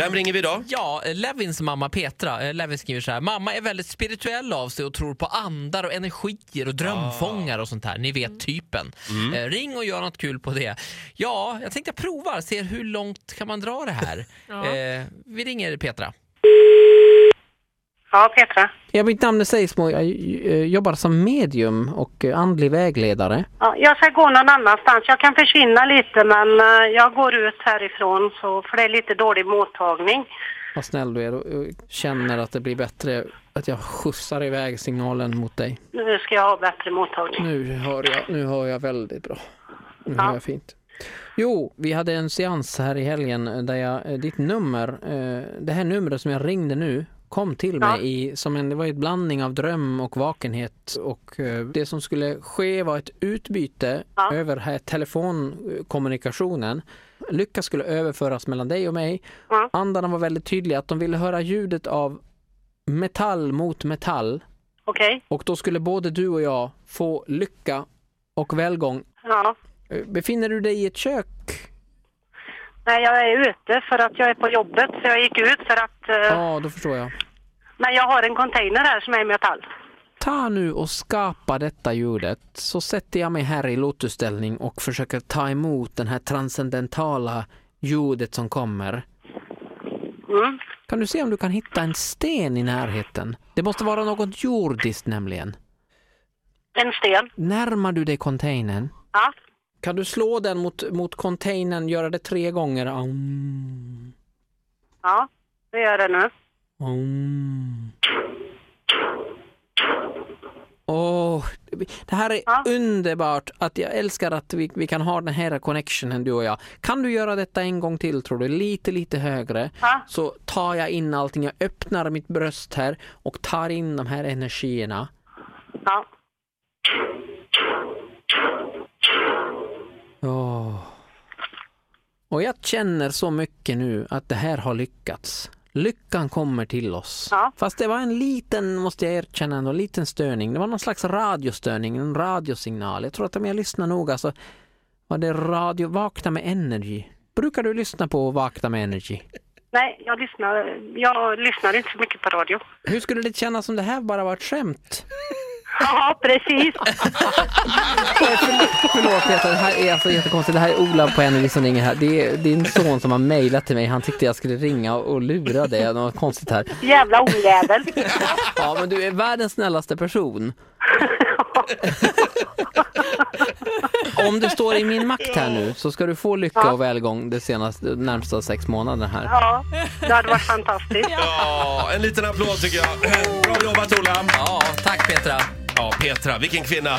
Vem ringer vi idag? Ja, Levins mamma Petra. Eh, Levin skriver så här. Mamma är väldigt spirituell av sig och tror på andar och energier och drömfångare och sånt här. Ni vet typen. Eh, ring och gör något kul på det. Ja, jag tänkte jag provar, ser hur långt kan man dra det här. eh, vi ringer Petra. Ja, Petra. Ja, mitt namn är Seismo. Jag eh, jobbar som medium och eh, andlig vägledare. Ja, jag ska gå någon annanstans. Jag kan försvinna lite men eh, jag går ut härifrån så, för det är lite dålig mottagning. Vad snäll du är och känner att det blir bättre att jag skjutsar iväg signalen mot dig. Nu ska jag ha bättre mottagning. Nu hör jag, nu hör jag väldigt bra. Nu Ja. hör jag fint. Jo, vi hade en seans här i helgen där jag, ditt nummer, det här numret som jag ringde nu kom till Ja. mig i, som en, det var ett blandning av dröm och vakenhet och eh, det som skulle ske var ett utbyte Ja. över här telefonkommunikationen. Lycka skulle överföras mellan dig och mig. Ja. Andarna var väldigt tydliga att de ville höra ljudet av metall mot metall Okej? och då skulle både du och jag få lycka och välgång. Ja. Eh, Befinner du dig i ett kök? Nej, jag är ute för att jag är på jobbet så jag gick ut för att... eh, Ja, då förstår jag. Men jag har en container här som är i metall. Ta nu och skapa detta ljudet så sätter jag mig här i lotusställning och försöker ta emot den här transcendentala ljudet som kommer. Mm. Kan du se om du kan hitta en sten i närheten? Det måste vara något jordiskt nämligen. En sten. Närmar du dig containern? Ja. Kan du slå den mot, mot containern, göra det tre gånger? Aum, Ja, det gör det nu. Åh, det här är Ja. underbart att jag älskar att vi, vi kan ha den här connectionen du och jag. Kan du göra detta en gång till tror du? Lite, lite högre. Ja. Så tar jag in allting, jag öppnar mitt bröst här och tar in de här energierna. Ja. Och jag känner så mycket nu att det här har lyckats. Lyckan kommer till oss. Ja. Fast det var en liten, måste jag erkänna, en liten störning. Det var någon slags radiostörning, en radiosignal. Jag tror att om jag lyssnar noga så var det radio Vakna med Energy. Brukar du lyssna på Vakna med Energy? Nej, jag lyssnar, jag lyssnar inte så mycket på radio. Hur skulle det kännas om det här bara var ett skämt? Ja, precis. Förlåt Peter, det här är alltså jättekonstigt. Det här är Ola på Energy som ringer här. Det är din son som har mejlat till mig. Han tyckte jag skulle ringa och lura dig. Något konstigt här. Jävla ojävel. Ja, men du är världens snällaste person. Om det står i min makt här nu så ska du få lycka och välgång de senaste, närmsta sex månaderna här. Ja, det hade varit fantastiskt. Ja, en liten applåd tycker jag. Bra jobbat Ola! Ja, tack Petra. Ja, Petra, vilken kvinna!